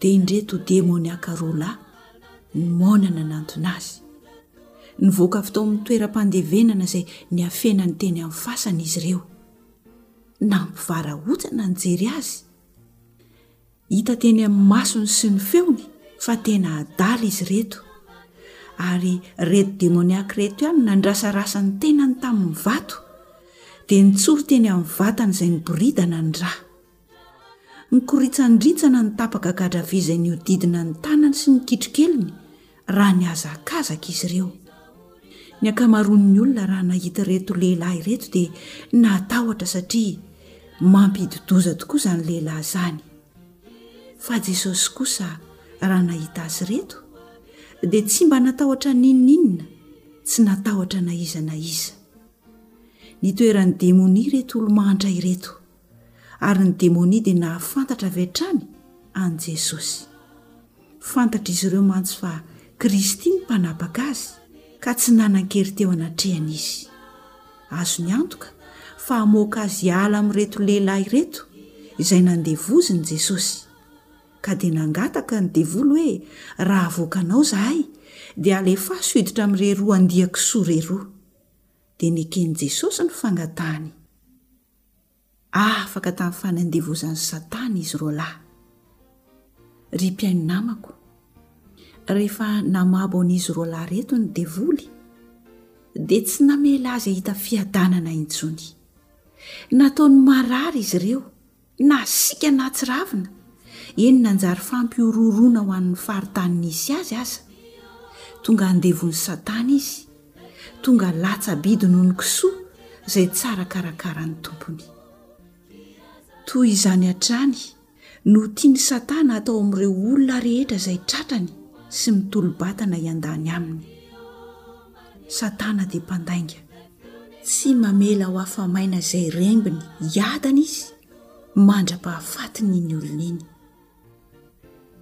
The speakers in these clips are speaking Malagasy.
dia indreto demoniaka roa lahy nomoana nanantona azy. Nivoaka avy tao amin'ny toeram-pandevenana izay niafenany teny amin'ny fasana izy ireo. Nampivarahontsana nijery azy. Hita teny amin'ny masony sy ny feony fa tena adala izy ireto. Ary ireto demoniaka ireto ihany nandrasarasa ny tenany tamin'ny vato, dia nitsory teny amin'ny vatany izay niboridana ny rà. Nikoritsanritsana ny tapaka gadravy izay nihodidina ny tanany sy ny kitrokeliny raha nihazakazaka izy ireo. Ny ankamaroan'ny olona raha nahita ireto lehilahy ireto dia natahotra satria mampidi-doza tokoa izany lehilahy izany. Fa Jesosy kosa raha nahita azy ireto dia tsy mba natahotra n'inon'inona, tsy natahotra na iza na iza. Nitoeran'ny demonia ireto olo-mahantra ireto. ary ny demonia dia nahafantatra avy hatrany an'i Jesosy. Fantatr'izy ireo mantsy fa Kristy ny Mpanapaka azy, ka tsy nanan-kery teo anatrehany izy. Azony antoka fa hamoaka azy hiala amin'ireto lehilahy ireto izay nandevozin'i Jesosy. Ka dia nangataka ny devoly hoe, Raha avoaka anao izahay, dia alefaso hiditra amin'ireroa andia-kisoa ireroa. Dia neken'i Jesosy ny fangatahany. Afaka tamin'ny fanandevozan'i Satana izy roalahy. Ry mpihaino namako, rehefa namabo an'izy roalahy ireto ny devoly, dia tsy namela azy hahita fiadanana intsony. Nataony marary izy ireo, nasiaka nahatsiravina, eny nanjary fampihorohoroana ho an'ny faritany nisy azy aza. Tonga andevon'i Satana izy. tonga latsa-bidy noho ny kisoa izay tsara karakaran'ny tompony. Toy izany hatrany no tian'i Satana hatao amin'ireo olona rehetra izay tratrany sy mitolo-batana hiandany aminy. Satana dia mpandainga. Tsy mamela ho afa-maina izay rembiny hiadana izy mandra-pahafatiny iny olona iny.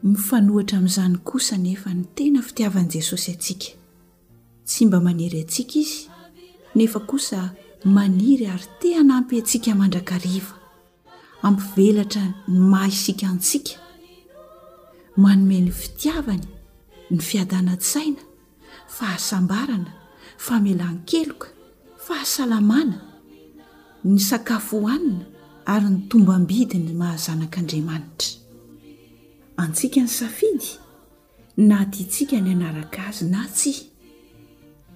Mifanohitra amin'izany kosa anefa ny tena fitiavan'i Jesosy antsika. Tsy mba manery antsika Izy, nefa kosa maniry ary te hanampy antsika mandrakariva, hampivelatra ny maha isika antsika, manome ny fitiavany, ny fiadanan-tsaina, fahasambarana, famelan-keloka, fahasalamana, ny sakafo hohanina ary ny tombam-bidy ny maha zanak'Andriamanitra. Antsika ny safidy. Na tiantsika ny hanaraka azy na tsia.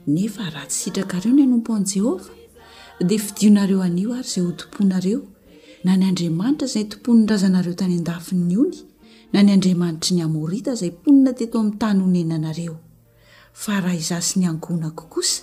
Nefa raha tsy sitrakareo ny hanompo an'i Jehovah, dia fidinareo anio àry izay hotompoinareo, na ny andriamanitra izay tompoin'ny razanareo tany an-dafin'ny ony, na ny andriamanitry ny Amorita izay mponina teto amin'ny tany onenanareo. Fa raha izaho sy ny ankohonako kosa,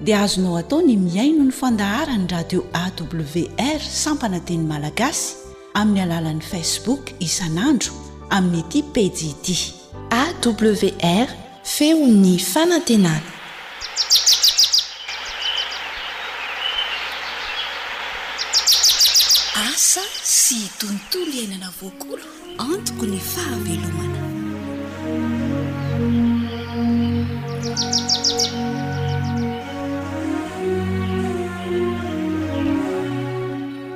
dia azonao atao ny mihaino ny fandaharan'ny radio awr sampana teny malagasy amin'ny alalan'ny facebook isan'andro amin'ity pejy ity awr feon'ny fanantenana asa sy tontolo iainana voakolo Antoko ny fahavelomana.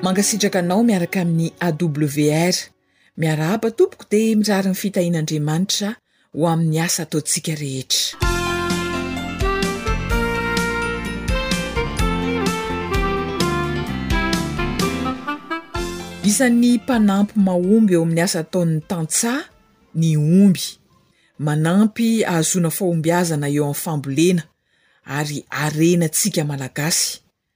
Mankasitraka anao miaraka amin'ny AWR. Miarahaba tompoko dia mirary ny fitahian'Andriamanitra ho amin'ny asa ataontsika rehetra. Isan'ny mpanampy mahomby eo amin'ny asa ataon'ny tantsaha ny omby. Manampy ahazoana fahombiazana eo amin'ny fambolena ary harenantsika Malagasy.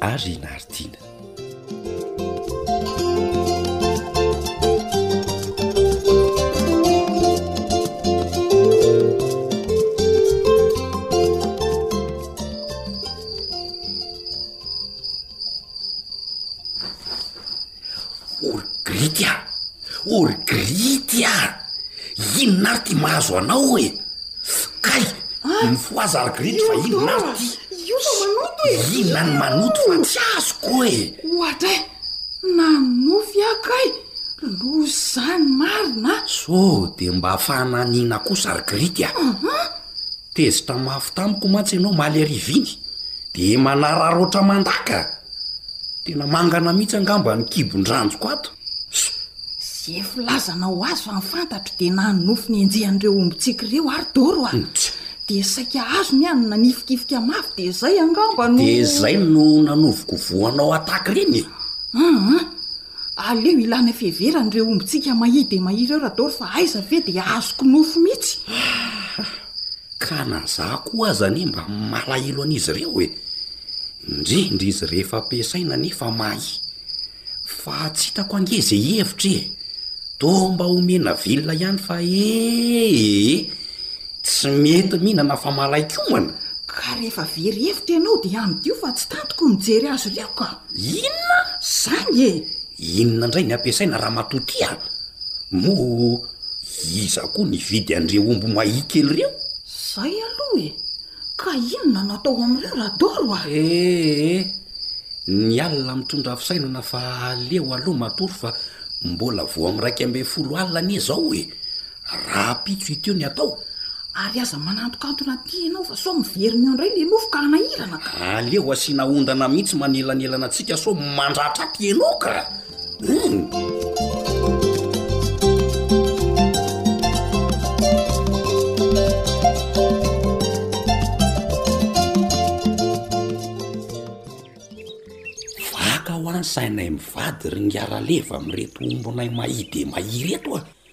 ary i Nardina. Orgrity a! Orgrity a! Inona ary ty mahazo anao e? Kay! Mifohaza ry Grity fa inona ary ty? Io fa manoto e! Inona ny manoto fa tsy azoko e! Ohatra e! Nanofy aho kay! Loza izany marina a! Sao dia mba fananina kosa ry Grity a? Tezitra mafy tamiko mantsy ianao omaly hariva iny, de manararaotra mandaka! Tena mangana mihitsy angamba ny kibon-dranjoko ato. Ze filazanao ho azy fa ny fantatro dia na ny nofo nenjehan'ireo ombintsika ireo ary doro a! Dia saika azony ihany no nanifikifika mafy dia izay angamba no. Dia izay no nanovokovohanao attaque ireny e! Hum! Aleo ilana fiheverana ireo ombintsika mahia dia mahia ireo Radoro fa aiza ve dia azoko nofy mihitsy. Ah, ka na za koa aza anie mba malahelo an'izy ireo e. Indrindra izy rehefa ampiasaina nefa mahia. Fa tsy hitako ange izay hevitra e. Toa mba omena vilona ihany fa ee ee. Tsy mety mihinana fa malain-komana. Ka rehefa very hevitra ianao dia amdio fa tsy tantiko mijery azy ireo ka. Inona zany e? Inona ndray ny ampiasaina ramatoa ty a? Moa iza koa nividy an'ireo omby mahia kely ireo? Zay aloha e! Ka inona no atao amin'ireo Radoro a? Ee, ny alina mitondra fisainana fa aleo aloha matory fa mbola vao amin'ny iraika ambin'ny folo alina anie izao e! Rahampitso ity eo ny atao. Ary aza manantokantona aty ianao fa sao miverina eo indray ilay nofo ka hanahirana ka. Aleo asiana ondana mihitsy manelanelana antsika sao mandratra aty ianao ka. Vaka ho any sainay mivady ry Ngiaraleva amin'ireto ombinay mahia dia mahia ireto a!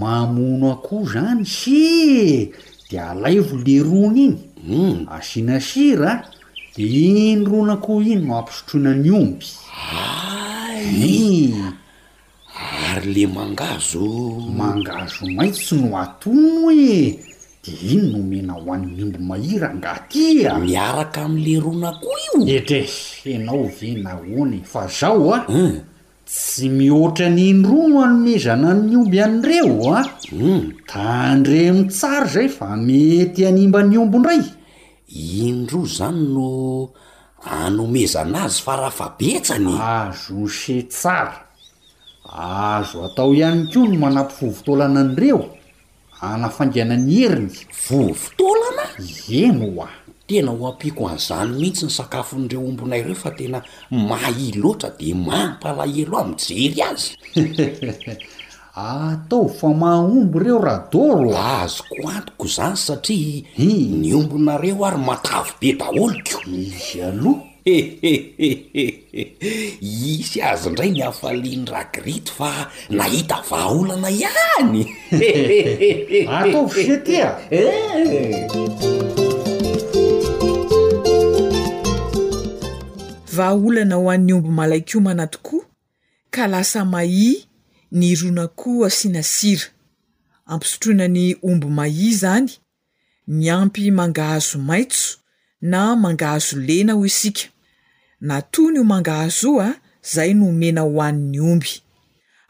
Mamono akoho zany isi de alaivo le rony iny asiana sira de iny ron'akoho iny no ampisotroina ny omby ai ary le mangazo mangazo maitso no atono e de iny no omena ho an'ny omby mahi rangaha ty a miaraka amle ron'akoho io? Etres enao ve nahoana e fa zao a Tsy mihoatra ny in-droa no anomezana ny omby an'ireo a! Tandremo tsara izay fa mety hanimba ny omby indray! In-droa izany no anomezana azy fara fahabetsany e! Azo ose tsara! Azo atao ihany koa ny manampifovo taolana an'ireo. Hanafaingana ny heriny. Vovo taolana? Eny oa. Tena ho ampiako an'izany mihitsy ny sakafon'ireo ombinay ireo fa tena mahia loatra dia mampalahelo ahy mijery azy. Ataovy fa mahomby ireo Radoro a! Azoko antoka izany satria ny ombinareo ary matavy be daholo ko! Izy aloha Hisy azy indray ny hafalian'i Ragrit fa nahita vahaolana ihany! Ataovy izay tia e! Vahaolana ho an'ny omby malaikomana tokoa ka lasa mahi ny ron'akoho asiana sira. Ampisotroina ny omby mahi izany Miampy mangahazo maitso na mangahazo lena hoy isika. Na tony io mangahazo io izay no omena ho an'ny omby.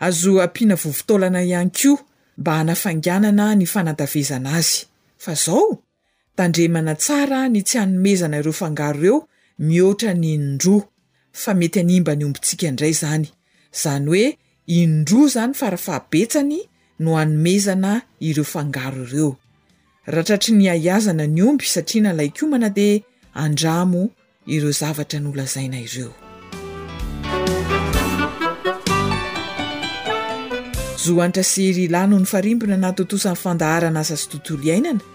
Azo ampiana vovotaolana ihany koa mba hanafainganana ny fanadavezana azy. Fa izao? Tandremana tsara ny tsy hanomezana ireo fangaro ireo mihoatra ny in-droa. fa mety hanimba ny ombintsika indray izany, izany hoe indroa izany farafahabetsany no hanomezana ireo fangaro ireo. Raha tratry ny haiazana ny omby satria nalaiko homana dia andramo ireo zavatra nolazaina ireo. Zo antrasiry lany ho nifarimbona na tontosan'ny fandaharan'asa sy tontolo iainana,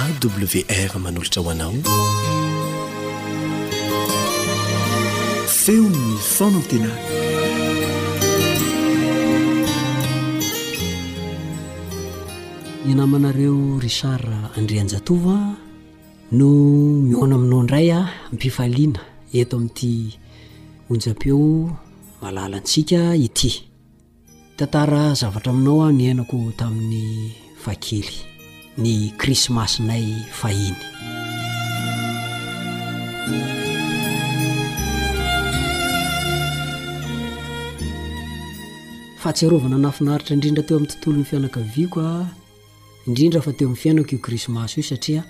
AWR manolotra ho anao feon'ny fanantenana ny namanareo Richard Andrianjatovo no mihaona aminao indray a mpifaliana eto amin'ity onjam-peo malalantsika ity Hitantara zavatra aminao aho niainako tamin'ny fahakely ny krismasinay fahiny. Fahatsiarovana nahafinaritra indrindra teo amin'ny tontolon'ny fianakaviako a indrindra fa teo amin'ny fiainako io krismasy io satria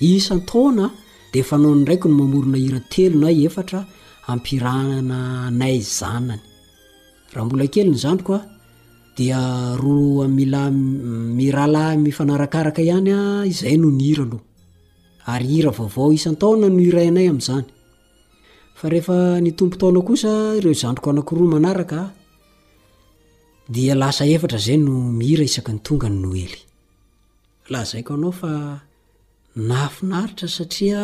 isan-taona dia fanaon'ny raiko ny mamorona hira telo na efatra hampirahana anay zanany Raha mbola kely ny zandriko a, dia roa mila mirahalahy mifanarakaraka ihany a, izay no nihira aloha. Ary hira vaovao isan-taona no hirainay amin'izany. Fa rehefa nitombo taona kosa ireo zandriko anankiroa manaraka a, dia lasa efatra izay no mihira isaky ny tonga ny noely. Lazaiko anao fa nahafinaritra satria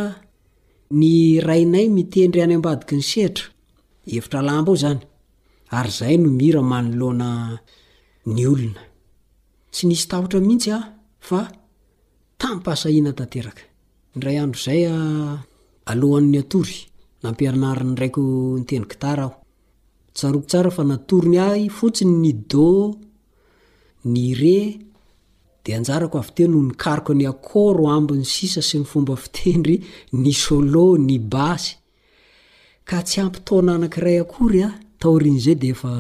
ny rainay mitendry any ambadiky ny sehatra. Hevitra lamba ao zany. Ary izahay no mira manoloana ny olona. Tsy nisy tahotra mihitsy aho fa tamim-pahasahiana tanteraka. Indray andro izay alohan'ny hatory, nampianarin'ny raiko nitendry gitara aho. Tsaroako tsara fa natorony ahy fotsiny ny Do, ny Ré, dia anjarako avy teo no nikaroka ny akôro ambiny sisa sy ny fomba fitendry ny solo, ny basy. Ka tsy ampy taona anankiray akory a, taorian'izay dia efa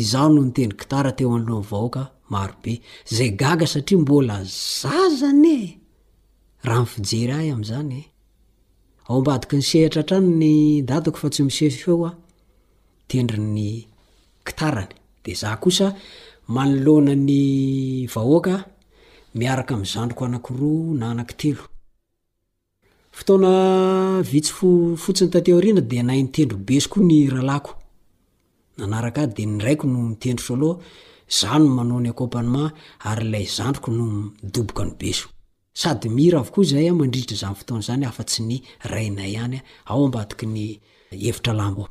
izaho no nitendry gitara teo anoloan'ny vahoaka marobe, izay gaga satria mbola zaza anie e! raha ny fijery ahy amin'izany e! Ao ambadiky ny sehatra hatrany ny dadako fa tsy misefy feo aho, tendry ny gitarany, dia izaho kosa manoloana ny vahoaka miaraka amin'ny zandriko anankiroa na anankitelo. Fotoana vitsy fotsiny taty aoriana dia nahay nitendry bass koa ny rahalahiko. Nanaraka ahy dia ny raiko no mitendry solo, izaho no manao ny accompagnement ary ilay zandriko no midoboka ny beso. Sady mihira avokoa izahay mandritra izany fotoana izany afa-tsy ny rainay ihany ao ambadiky ny efitra lambo ao.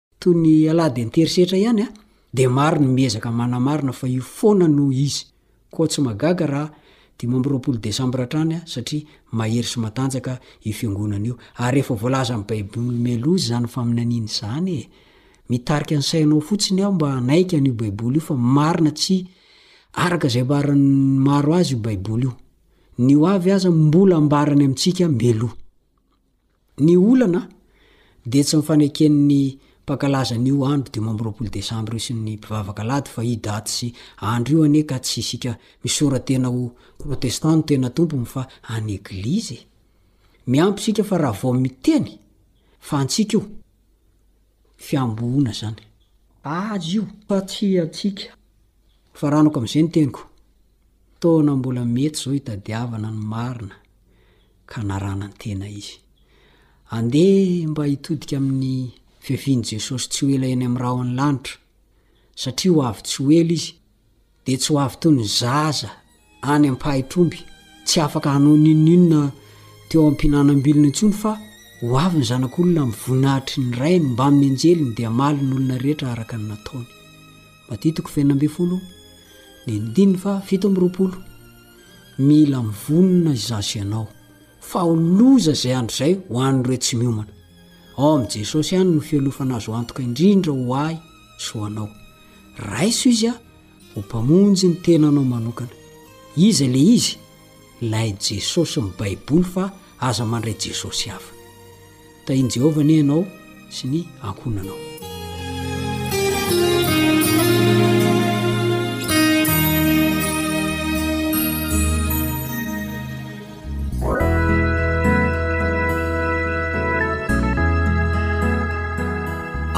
Toy ny alahady an-terisetra ihany an, dia maro ny miezaka manamarina fa io foana no izy. Koa tsy mahagaga raha dimy amby roapolo desambra hatrany an, satria mahery sy matanjaka io fiangonana io. Ary efa voalaza amin'ny Baiboly mialoha izany faminaniana izany e! Mitarika ny sainao fotsiny aho mba hanaiky an'io Baiboly io fa marina tsy araka izay ambaran'ny maro azy io Baiboly io. Ny ho avy aza mbola ambarany amintsika mialoha. Ny olana dia tsy ny faneken'ny mpankalaza an'io andro dimy amby roapolo desambra io sy ny mpivavaka alahady fa io daty sy andro io anie ka tsy isika misora-tena ho protestant no tena tompony fa any eglizy e! Miampy isika fa raha vao miteny fa antsika io, fiambohoana zany. Azy io fa tsy antsika. Faranako amin'izay ny teniko. Fotoana mbola mety izao hitadiavana ny marina. ka naranan-tena izy. Andeha mba hitodika amin'ny fiavian'i Jesosy tsy ho ela eny amin'ny rahon'ny lanitra, satria ho avy tsy ho ela izy, dia tsy ho avy toy ny zaza any am-pahitr'omby tsy afaka hanao n'inon'inona teo am-pihinanam-bilona intsony fa ho avy ny Zanak'olona amin'ny voninahitr'ny Rainy mbamin'ny anjeliny dia hamaly ny olona rehetra araka ny nataony. Maditiko fahenina ambin'ny folo ny andininy faha fito amby roapolo. Mila mivonona izaho sy ianao fa ho loza izay andro izay ho an'ireo tsy miomana. Ao amin'i Jesosy ihany no fialofana azo antoka indrindra ho ahy sy ho anao. Raiso Izy aho ho Mpamonjy ny tenanao manokana. Iza ilay Izy? Ilay Jesosy ny Baiboly fa aza mandray Jesosy hafa. Tahian'i Jehovah anie ianao sy ny ankohonanao.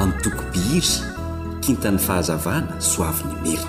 Antoko Biry, Kintan'ny Fahazavana, Soavin'i Merina.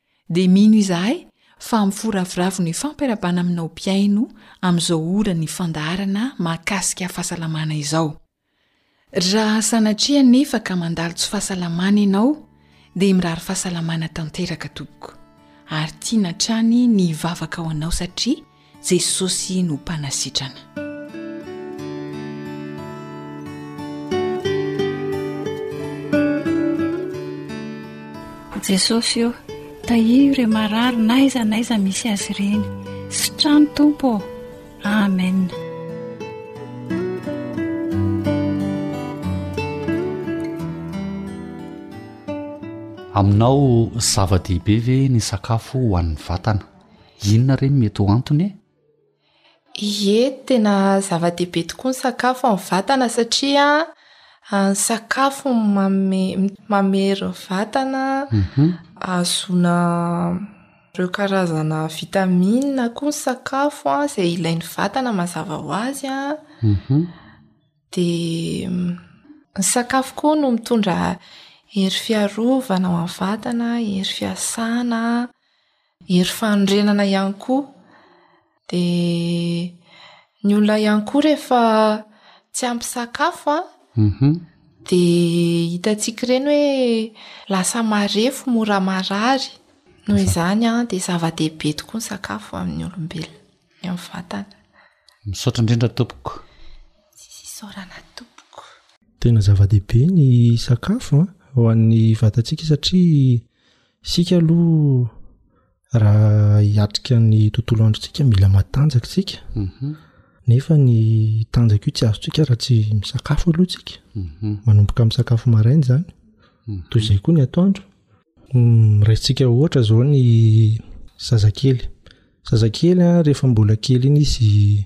Dia mino izahay fa mifuraviravo ny fampiarabana aminao mpihaino amin'izao ora ny fandaharana mahakasika fahasalamana izao. Raha sanatria anefa ka mandalo tsy fahasalamana ianao dia mirary fahasalamana tanteraka tompoko ary tiana hatrany ny hivavaka ho anao satria Jesosy no mpanasitrana. Jesosy ô, tahio ireo marary n'aiza n'aiza misy azy ireny. Sitrano Tompo ô. Amen. Aminao zava-dehibe ve ny sakafo ho an'ny vatana? Inona re no mety ho antony e? Ie, tena zava-dehibe tokoa ny sakafo amin'ny vatana satria ny sakafo no manome mamery ny vatana, ahazoana ireo karazana vitamines koa ny sakafo an, izay ilain'ny vatana mazava ho azy an, dia ny sakafo koa no mitondra hery fiarovana ho an'ny vatana, hery fiasana. Hery fanorenana ihany koa. Dia ny olona ihany koa rehefa tsy ampy sakafo dia hitantsika ireny hoe lasa marefo, mora marary. Noho izany dia zava-dehibe tokoa ny sakafo amin'ny olombelona, ny amin'ny vatana. Misaotra indrindra tompoko. Tsy misy isaorana tompoko. Tena zava-dehibe ny sakafo ho an'ny vatantsika satria Isika aloha raha hiatrika ny tontolo androntsika mila matanjaka isika mhm. nefa ny tanjaka io tsy azontsika raha tsy misakafo aloha tsika mhm. manomboka amin'ny sakafo maraina zany mhm. toy izay koa ny atoandro mm, raintsika ohatra zao ny zazakely zazakely a rehefa mbola kely iny izy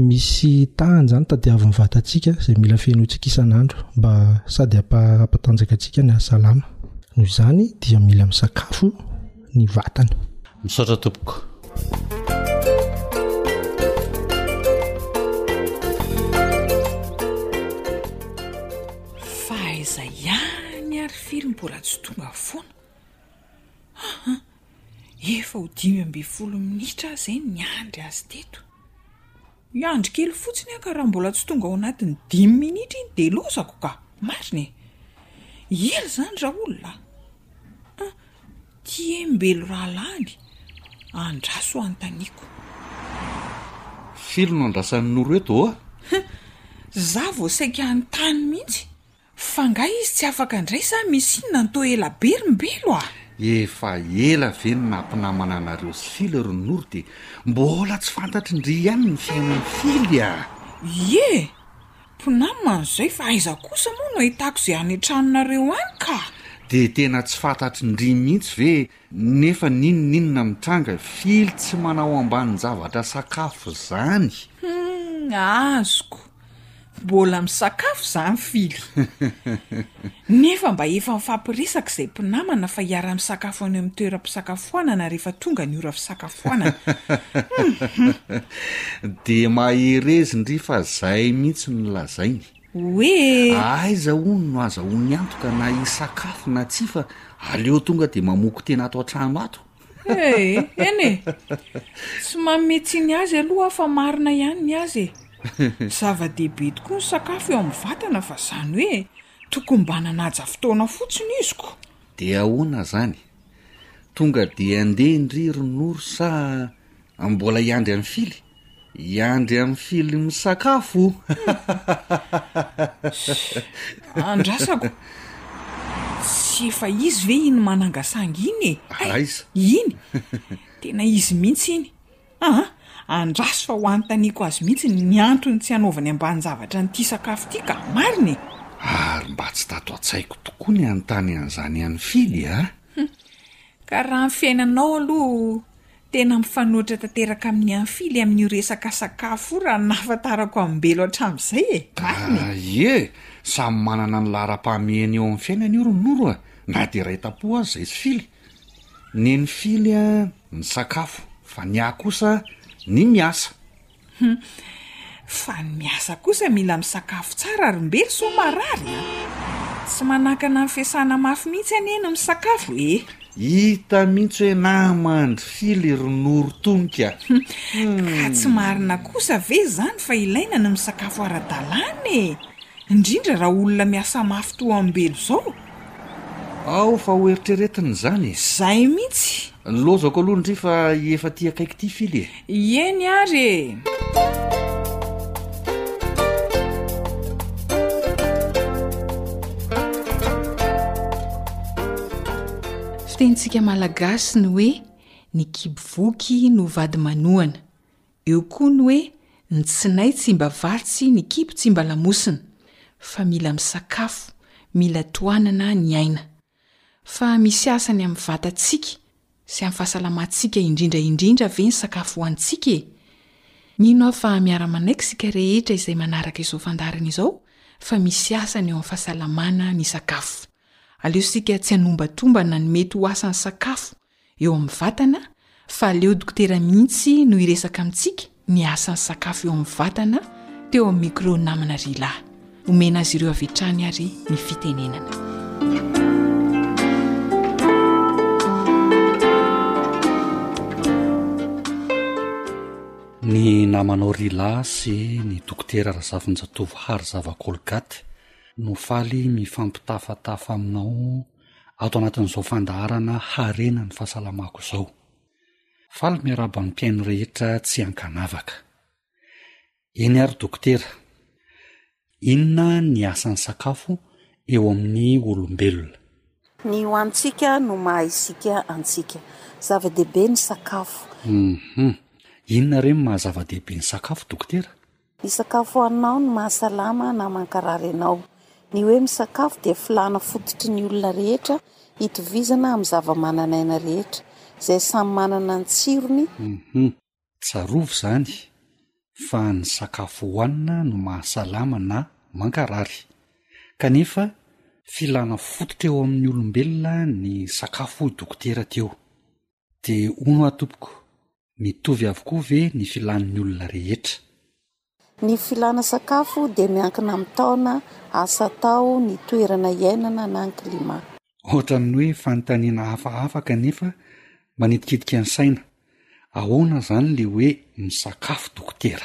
Misy tahany izany tadiavin'ny vatantsika izay mila fihenoantsika isan'andro mba sady hampatanjaka antsika ny hasalama. Noho izany dia mila misakafo ny vatana. Misaotra tompoko. Fa aiza ihany ary firy mbola tsy tonga foana? Efa ho dimy ambin'ny folo minitra aho izay niandry azy teto. Miandry kely fotsiny aho ka raha mbola tsy tonga ao anatin'ny dimy minitra iny dia lozako ka. Marina e. Ela izany raolona a. Tiembelo rahalahiny, andraso anontaniako. Firy no andrasan'i Noro eto ô? Za vao saika hanontany mihitsy. Fa nga izy tsy afaka ndray sa misy inona nto ela be ry mbelo a! Efa ela ve no naha mpinamana anareo sy Fily ry Noro de mbola tsy fantatry ndry ihany ny fiainan'i Fily a! Ie! Mpinam an zay fa aiza kosa moa no ahitako zay any an-tranonareo any ka! De tena tsy fantatry ndry mintsy ve Nefa n'inon'inona mitranga, fily tsy manao ambanin-javatra sakafo zany! Humm azoko! Mbola misakafo zany fily! Nefa mba efa mifampiresaka izay mpinamana fa hiara-misakafo any amin'ny toeram-pisakafoanana rehefa tonga ny ora fisakafoanana! Humm! Dia mahereza ndry fa zay mihitsy no lazainy! Oee! Aiza hono no azahoany antoka na hisakafo na tsia fa aleo tonga dia mamoky tena ato an-trano ato. Ee, eny e! Tsy manome tsiny azy aloha aho fa marina ihany ny azy e! Zava-dehibe tokoa ny sakafo eo amin'ny vatana fa izany hoe tokony mba nanaja fotoana fotsiny izy ko! Dia ahoana izany? Tonga dia andeha ndry ry Noro sa Mbola hiandry an'i Fily? Hiandry an'i Fily misakafo oh! Andrasako! Tsy efa izy ve iny manangasanga iny e? Hay, Aiza? iny! Tena izy mihitsy iny! Aa, andraso fa ho anontaniako azy mihitsy ny antony tsy hanaovany ambanin-javatra an'ity sakafo ity ka! Marina e! Ary mba tsy tato an-tsaiko tokoa ny hanontany an'izany an'i Fily a! Ka raha ny fiainanao aloha Tena mifanohitra tanteraka amin'ny anfily amin'io resaka sakafo io raha ny nahafantarako an'i Belo hatramin'izay e! Drahiny e! Ah ie, samy manana ny laharam-pahamehany eo amin'ny fiainany io ry Noro a, na dia iray tam-po aza izy fily. Ny an'i Fily a, ny sakafo, fa ny ahy kosa, ny miasa. Hum. Fa ny miasa kosa mila misakafo tsara ry mbe sao marary a! Tsy manakana ny fiasana mafy mihitsy anie ny misakafo e! Hita mihitsy hoe namandry fily ry Noro Toniko a! Hum. Ka tsy marina kosa ve izany fa ilaina ny misakafo ara-dalàna e! Indrindra raha olona miasa mafy toa an'i Mbelo izao? Ao fa ho eritreretina izany e! Zay mihitsy! Lozako aloha ndry fa efa aty akaiky ity fily e! Ieny ary e! Fitenintsika malagasy ny hoe ny kibovoky no vady manohana. Eo koa ny hoe ny tsinay tsy mba vary tsy ny kibo tsy mba lamosina fa mila misakafo, mila tohanana ny aina. Fa misy asany amin'ny vatantsika sy amin'ny fahasalamantsika indrindra indrindra ve ny sakafo hohanintsika e? Mino aho fa miara-manaiky isika rehetra izay manaraka izao fandaharana izao fa misy asany eo amin'ny fahasalamana ny sakafo. Aleo isika tsy hanombantombana ny mety ho asan'ny sakafo eo amin'ny vatana fa aleo dokotera mihitsy no hiresaka amintsika ny asan'ny sakafo eo amin'ny vatana teo amin'ny micro namana ry lahy. Omena azy ireo avy hatrany ary ny fitenenana. Ny namanao ry lahy sy ny dokotera Razafinjatovo Harizava Colgate no faly mifampitafatafa aminao ato anatin'izao fandaharana Harena ny fahasalamako izao. Faly miarahaba ny mpihaino rehetra tsy ankanavaka. Eny ary dokotera, inona ny asan'ny sakafo eo amin'ny olombelona? Ny ho antsika no maha isika antsika. Zava-dehibe ny sakafo. Humm. Inona re ny maha zava-dehibe ny sakafo dokotera? Ny sakafo hohaninao no mahasalama na mankarary anao. Ny hoe misakafo dia filàna fototry ny olona rehetra hitovizana amin'ny zava-manan'aina rehetra, izay samy manana ny tsirony, Humm. Tsarovy izany fa ny sakafo hohanina no mahasalama na mankarary. Kanefa filàna fototra eo amin'ny olombelona ny sakafo hoy dokotera teo. Dia hono aho tompoko, Mitovy avokoa ve ny filan'ny olona rehetra? Ny filana sakafo dia miankina amin'ny taona, asa atao, ny toerana iainana na ny klima. Ohatran'ny hoe fanontaniana hafahafa kanefa manitikitika ny saina. Ahoana izany ilay hoe misakafo dokotera?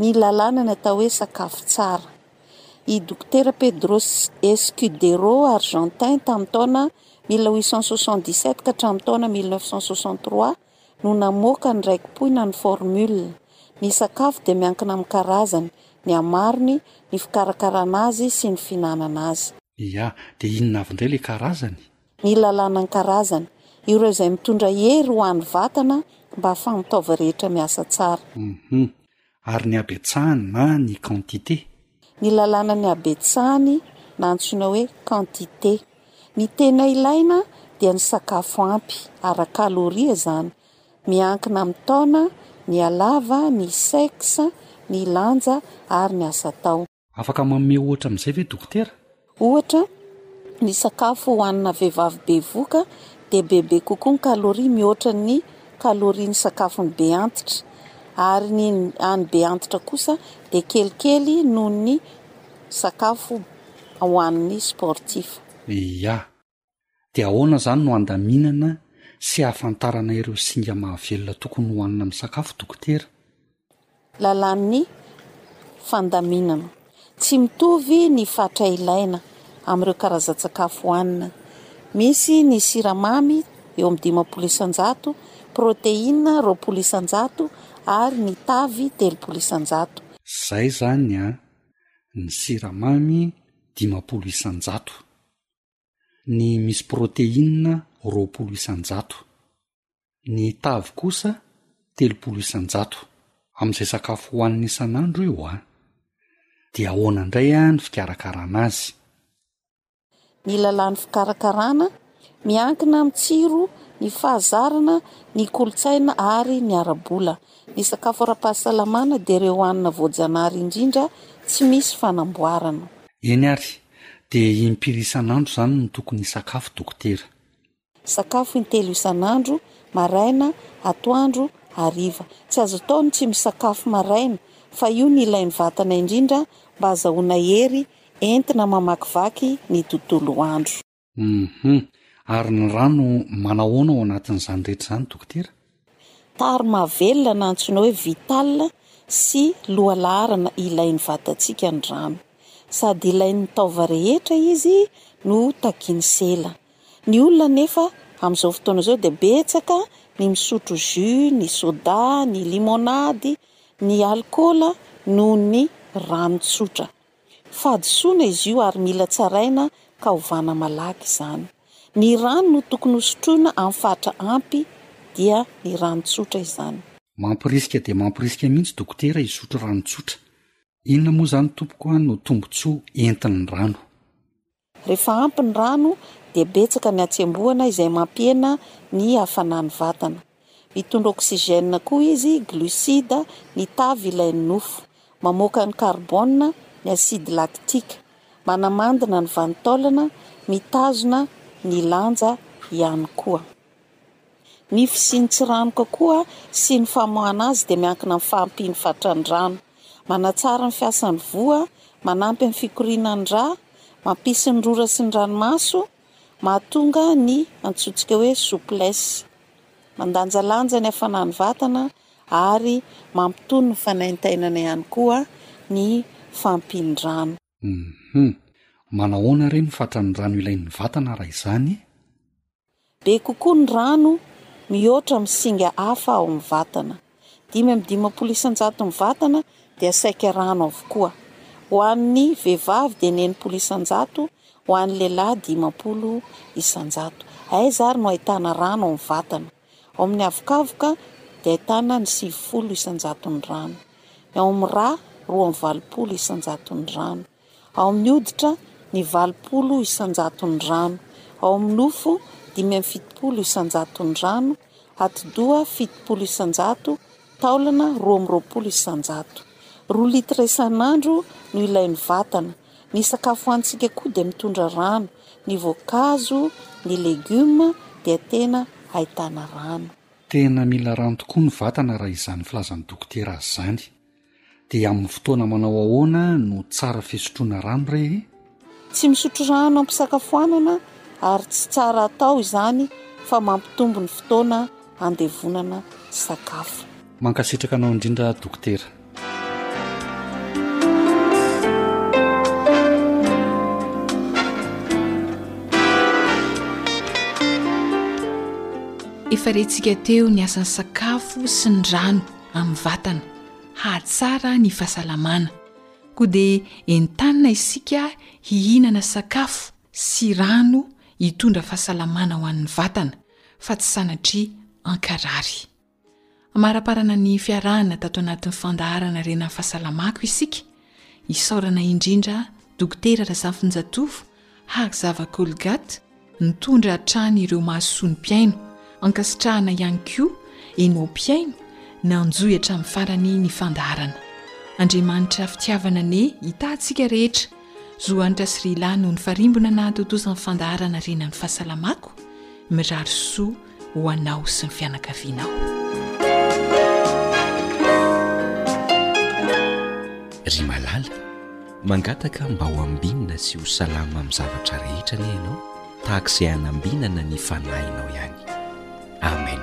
Ny lalàna ny atao hoe sakafo tsara. I Dokotera Pedro Escudero, Argentin, tamin'ny taona mille huit cent soixante-dix-sept ka hatramin'ny taona mille neuf cent soixante-trois no namoaka ny raiki-poina ny formule, Ny sakafo dia miankina amin'ny karazany, ny hamarony, ny fikarakarana azy sy ny fihinanana azy. Ia, dia inona avy indray ilay karazany? Ny lalàna an-karazany. Ireo izay mitondra hery ho an'ny vatana mba hahafahan'ny taova rehetra miasa tsara. Hum. Ary ny habetsahany na ny quantité? Ny lalàna ny habetsahany na antsoina hoe quantité. Ny tena ilaina dia ny sakafo ampy, ara-kaloria izany. Miankina amin'ny taona, ny halava, ny sexe, ny lanja ary ny asa atao. Afaka manome ohatra amin'izay ve dokotera? Ohatra, ny sakafo hohanina vehivavy bevoka dia bebe kokoa ny calorie mihoatra ny calorie ny sakafon'ny be antitra, ary ny an'ny be antitra kosa dia kelikely noho ny sakafo hohanin'ny sportif. Ia, Dia ahoana izany no handaminana sy hahafantarana ireo singa mahavelona tokony hohanina amin'ny sakafo, Dokotera? Lalàn'ny fandaminana. Tsy mitovy ny fatra ilaina amin'ireo karazan-tsakafo hohanina. Misy ny siramamy, eo amin'ny dimampolo isan-jato, proteina, roapolo isan-jato, ary ny tavy, telopolo isan-jato. Izay izany an! Ny siramamy, dimampolo isan-jato. ny misy proteina roapolo isan-jato, ny tavy kosa telopolo isan-jato amin'izay sakafo hohanina isan'andro io an! Dia ahoana indray an ny fikarakarana azy? Ny lalàn'ny fikarakarana, miankina amin'ny tsiro, ny fahazarana, ny kolontsaina ary ny ara-bola. Ny sakafo ara-pahasalamana dia ireo hanina voajanahary indrindra tsy misy fanamboarana. Eny ary, Dia impiry isan'andro izany no tokony hisakafo dokotera? Sakafo intelo isan'andro, maraina, atoandro, hariva. Tsy azo atao ny tsy misakafo maraina fa io no ilain'ny vatana indrindra mba hazahoana hery entina mamakivaky ny tontolo andro. Hum-hum. Ary ny rà no manahoana ao anatin'izany rehetra izany dokotera? Tary mahavelona na antsoina hoe vital sy lohalaharana ilain'ny vatantsika ny rano. Sady ilain'ny taova rehetra izy no takian'ny sela. Ny olona anefa amin'izao fotoana izao dia betsaka ny misotro jus, ny soda, ny limonade, ny alikaola noho ny rano tsotra. Fahadisoana izy io ary mila tsaraina ka ovana malaky izany. Ny rano no tokony hosotroina amin'ny faritra ampy dia ny rano tsotra izany. Mamporisika dia mamporisika mihitsy dokotera hisotro rano tsotra. Inona moa izany tompoko an no tombotsoa entin'ny rano? Rehefa ampy ny rano dia betsaka ny hatsembohana izay mampihena ny hafanan'ny vatana. Mitondra oxygène koa izy, glucides, ny tavy ilain'ny nofo. Mamoaka ny carbone, ny acide lactique. Manamandina ny vanin-taolana, mitazona ny lanja ihany koa. Ny fisian'ny tsiranoka koa sy ny famoahana azy dia miankina amin'ny fahampian'ny fatran-drano. Manatsara ny fiasan'ny voa, manampy amin'ny fikoriana ny rà, mampisy ny rora sy ny ranomaso, mahatonga ny antsointsika hoe souplesse, mandanjalanja ny hafanan'ny vatana ary mampitony ny fanaintainana ihany koa ny fahampian'ny rano. Hum. Manahoana re ny fatran'ny rano ilain'ny vatana raha izany e? Be kokoa ny rano mihoatra amin'ny singa hafa ao amin'ny vatana. Dimy amby dimampolo isan-jaton'ny vatana dia saika rano avokoa. Ho an'ny vehivavy dia enimpolo isan-jato, ho an'ny lehilahy dimampolo isan-jato. Aiza ary no ahitana rano ao amin'ny vatana? Ao amin'ny havokavoka dia ahitana ny sivifolo isan-jaton'ny rano. Ny ao amin'ny ra, roa amin'ny valopolo isan-jaton'ny rano. Ao amin'ny hoditra, ny valopolo isan-jaton'ny rano. Ao amin'ny nofo, dimy amin'ny fitopolo isan-jaton'ny rano. Atidoha, fitopolo isan-jato. Taolana, roa amin'ny roapolo isan-jato. Roa litatra isan'andro no ilain'ny vatana. Ny sakafo hoanintsika koa dia mitondra rano, ny voankazo, ny legioma dia tena ahitana rano. Tena mila rano tokoa ny vatana raha izany filazan'ny dokotera azy izany. Dia amin'ny fotoana manao ahoana no tsara fisotroana rano re e? Tsy misotro rano am-pisakafoanana ary tsy tsara atao izany fa mampitombo ny fotoana handevonana sakafo. Mankasitraka anao indrindra dokotera. Efa rentsika teo ny asan'ny sakafo sy ny rano amin'ny vatana hahatsara ny fahasalamana. Koa dia entanina isika hihinana sakafo sy rano hitondra fahasalamana ho an'ny vatana fa tsy sanatria hankarary. Amaraparana ny fiarahana tato anatin'ny fandaharana Harena ny Fahasalamako isika. Isaorana indrindra Dokotera Razafinjatovo Hagzava Kolgat nitondra hatrany ireo mahasoa ny mpihaino. Ankasitrahana ihany koa enao mpihaino nanjohy hatramin'ny farany ny fandaharana. Andriamanitra fitiavana anie hitaha antsika rehetra. Zo Hanitra sy Rilà no nifarimbona nahatontosa ny fandaharana Harena ny Fahasalamako. Mirary soa. ho anao sy ny fianakavianao. Ry malala, mangataka mba ho ambinina sy ho salama amin'ny zavatra rehetra anie ianao tahaka izay hanambinana ny fanahinao ihany. Amen.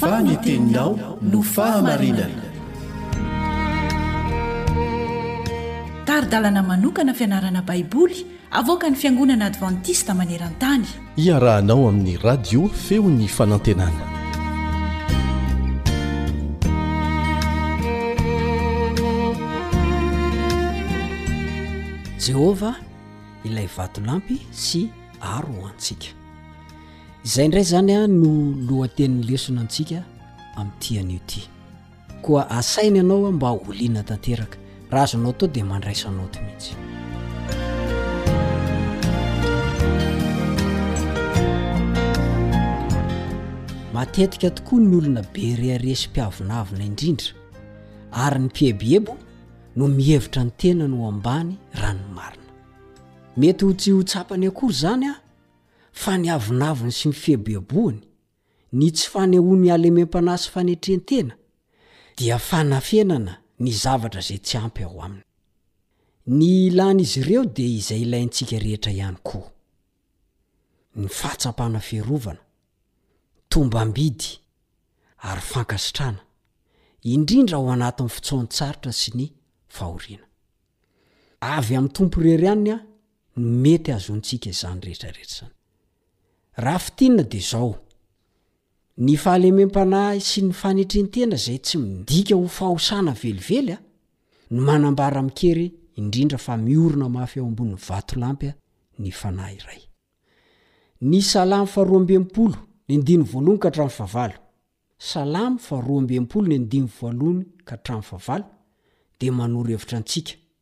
Fa ny teninao no fahamarinana. Tari-dalana manokana fianarana Baiboly avoakan'ny Fiangonana Advantista maneran-tany. Iarahanao amin'ny radio feon'ny fanantenana. Jehovah ilay vatolampy sy aro ho antsika. Izay indray izany no lohatenin'ny lesona antsika amin'ity anio ity. Koa asainy ianao mba ho liana tanteraka. Raha azonao atao dia mandraisa naoty mihitsy. Matetika tokoa ny olona be rehareha sy mpiavonavona indrindra ary ny mpieboebo no mihevitra ny tenany ho ambany raha ny marina. Mety ho tsy ho tsapany akory izany fa ny avonavony sy ny fieboeboany Ny tsy fanehoan'ny halemem-panahy sy fanetren-tena dia fanafenana ny zavatra izay tsy ampy ao aminy. Ny ilàn'izy ireo dia izay ilaintsika rehetra ihany koa. Ny fahatsapana fiarovana, tombam-bidy, ary fankasitrahana, indrindra ao anatin'ny fotoan-tsarotra sy ny fahoriana. Avy amin'ny Tompo irery ihany no mety hahazoantsika izany rehetra rehetra izany. Raha fintinina dia izao, ny fahalemem-panahy sy ny fanetrentena izay tsy midika ho fahosana velively no manambara amin-kery indrindra fa miorina mafy eo ambony vatolampy ny fanahy iray. Ny Salamo faharoa amby enimpolo, ny andininy voalohony ka hatramin'ny fahavalo, Salamo faharoa amby enimpolo, ny andininy voalohony ka hatramin'ny fahavalo, dia manoro hevitra antsika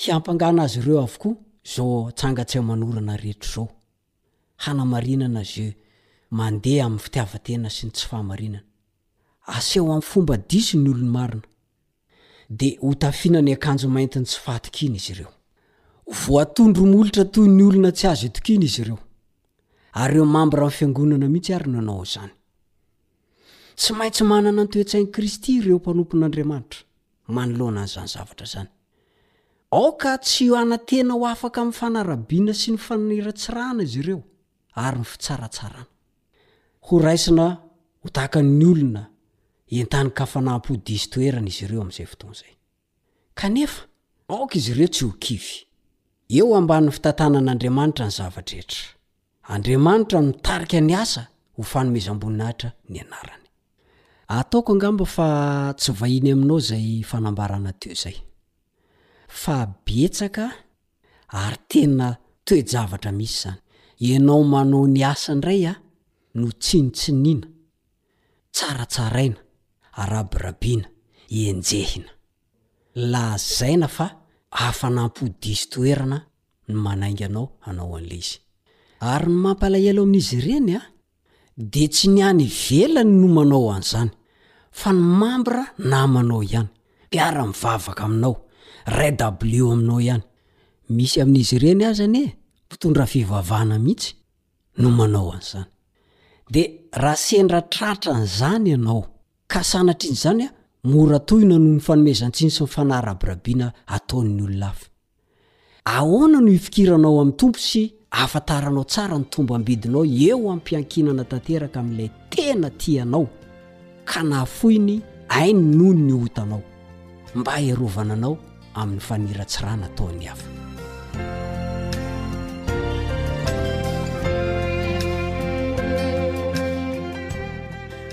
Hiampangana azy ireo avokoa izao tsangan-tsaimanorana rehetra izao, hanamarinana izay mandeha amin'ny fitiavan-tena sy ny tsy fahamarinana. Aseho amin'ny fomba diso ny olon'ny marina, dia hotafiana ny akanjo maintin'ny tsy fahatokiana izy ireo. Ho voatondro molotra toy ny olona tsy azo itokiana izy ireo, ary ireo mambran'ny fiangonana mihitsy àry no hanao izany. Tsy maintsy manana ny toe-tsain'i Kristy ireo mpanompon'Andriamanitra. manoloana an'izany zavatra izany. Aoka tsy hanantena ho afaka amin'ny fanarabiana sy ny faniratsirahana izy ireo ary ny fitsaratsarana. Horaisina ho tahaka ny olona entanin-kafanam-po diso toerana izy ireo amin'izay fotoana izay. Kanefa, aoka izy ireo tsy ho kivy. Eo ambanin'ny fitantanan'Andriamanitra ny zava-drehetra. Andriamanitra no nitarika ny asa ho fanomezam-boninahitra ny anarany. Ataoko angamba fa tsy vahiny aminao izay fanambarana teo izay. Fa betsaka ary tena toe-javatra misy izany. Ianao manao ny asa indray a, no tsinontsinoina, tsaratsaraina, arabirabiana, enjehina. Lazaina fa hafanam-po diso toerana no manainga anao hanao an'ilay izy. Ary ny mampalahelo amin'izy ireny dia tsy ny any ivelany no manao an'izany, fa ny mambra namanao ihany, mpiara-mivavaka aminao, RW aminao ihany. Misy amin'izy ireny aza anie mpitondra fivavahana mihitsy no manao an'izany. Dia raha sendra tratra an'izany ianao, Ka sanatrian'izany, mora tohina noho ny fanomezan-tsiny sy ny fanahy rabirabiana ataon'ny olona hafa. Ahoana no ifikiranao amin'ny Tompo sy ahafantaranao tsara ny tombam-bidinao eo am-piankinana tanteraka amin'Ilay tena tia anao ka nahafoy ny ainy noho ny otanao, mba hiarovana anao? amin'ny faniratsirana ataon'ny hafa.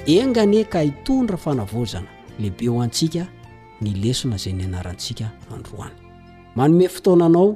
Enga anie ka hitondra fanavaozana lehibe ho antsika ny lesona izay nianarantsika androany. Manome fotoana anao